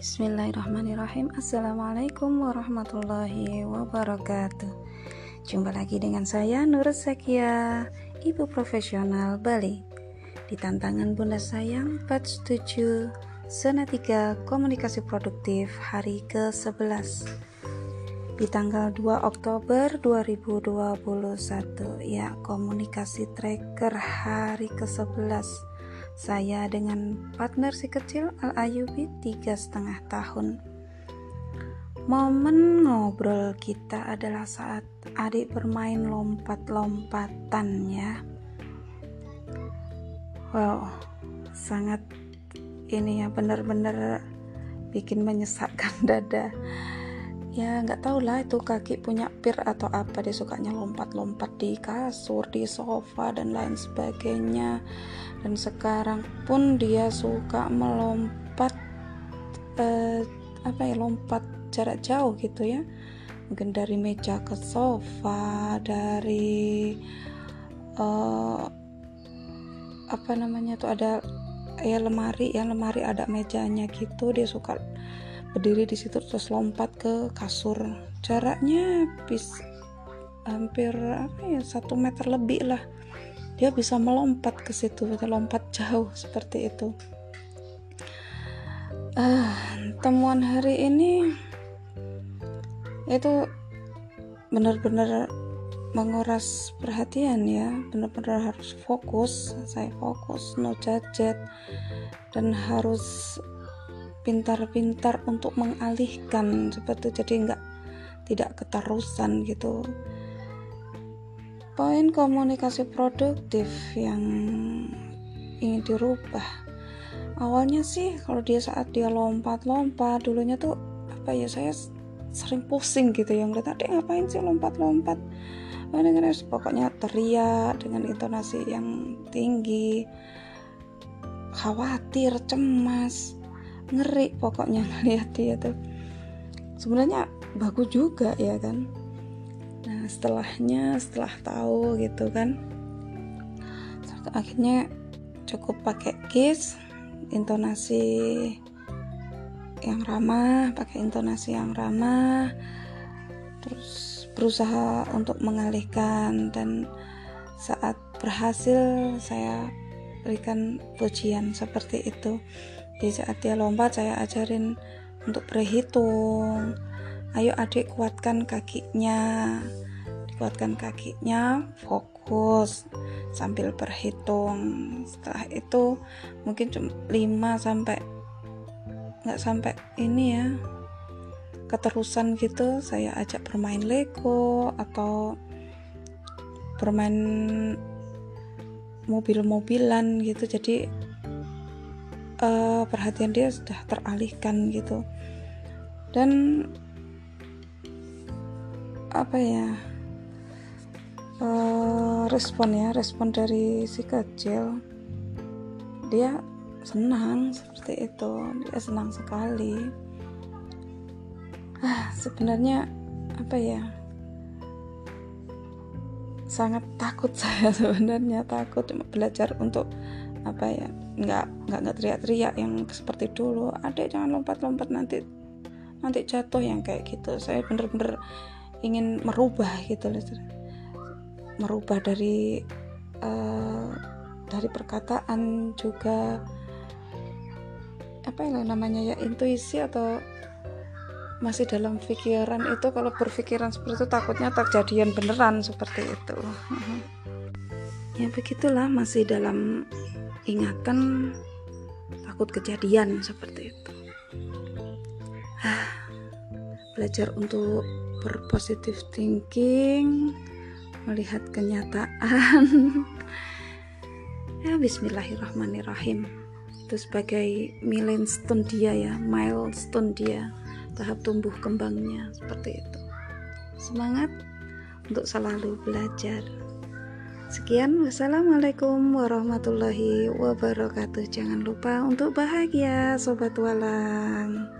Bismillahirrahmanirrahim. Assalamualaikum warahmatullahi wabarakatuh. Jumpa lagi dengan saya Nur Zakia Ibu profesional Bali. Di tantangan Bunda Sayang Batch 7 Zona 3 Komunikasi Produktif hari ke-11 di tanggal 2 Oktober 2021 ya komunikasi tracker hari ke-11 saya dengan partner si kecil Al Ayubi tiga setengah tahun. Momen ngobrol kita adalah saat adik bermain lompat-lompatan ya wow sangat ini ya benar-benar bikin menyesakkan dada ya nggak tahu lah itu kaki punya pir atau apa. Dia sukanya lompat-lompat di kasur di sofa dan lain sebagainya. Dan sekarang pun dia suka melompat eh, apa ya lompat jarak jauh gitu ya. Mungkin dari meja ke sofa dari eh, apa namanya tuh ada ya lemari ya lemari ada mejanya gitu. Dia suka berdiri di situ terus lompat ke kasur. Jaraknya bis hampir apa ya satu meter lebih lah. Dia bisa melompat ke situ lompat jauh seperti itu. Uh, temuan hari ini itu benar-benar menguras perhatian ya. Benar-benar harus fokus saya fokus no gadget dan harus pintar-pintar untuk mengalihkan seperti jadi enggak tidak keterusan gitu. Poin komunikasi produktif yang ingin dirubah. Awalnya sih kalau dia saat dia lompat-lompat dulunya tuh apa ya saya sering pusing gitu yang ngeliat dia ngapain sih lompat-lompat? Oh, dengan pokoknya teriak dengan intonasi yang tinggi khawatir cemas ngeri pokoknya ngeliat dia tuh. Sebenarnya bagus juga ya kan. Nah setelahnya setelah tahu gitu kan. Akhirnya cukup pakai kiss intonasi yang ramah pakai intonasi yang ramah terus berusaha untuk mengalihkan dan saat berhasil saya berikan pujian seperti itu di saat dia lompat saya ajarin untuk berhitung. Ayo adik kuatkan kakinya. Dikuatkan kakinya fokus sambil berhitung. Setelah itu mungkin cuma 5 sampai nggak sampai ini ya keterusan gitu. Saya ajak bermain Lego atau bermain mobil-mobilan gitu. Jadi uh, perhatian dia sudah teralihkan gitu. Dan apa ya uh, respon ya respon dari si kecil dia senang seperti itu. Dia senang sekali. Ah sebenarnya apa ya sangat takut saya sebenarnya takut belajar untuk apa ya nggak nggak nggak teriak-teriak yang seperti dulu. Adek jangan lompat-lompat nanti nanti jatuh yang kayak gitu. Saya bener-bener ingin merubah gitu loh merubah dari uh, dari perkataan juga apa yang namanya ya intuisi atau masih dalam pikiran itu. Kalau berpikiran seperti itu takutnya terjadian beneran seperti itu ya begitulah masih dalam ingatan takut kejadian seperti itu. Ah, belajar untuk berpositif thinking melihat kenyataan. Ya bismillahirrahmanirrahim. Itu sebagai milestone dia ya milestone dia tahap tumbuh kembangnya seperti itu. Semangat untuk selalu belajar Sekian, wassalamualaikum warahmatullahi wabarakatuh. Jangan lupa untuk bahagia, sobat walang.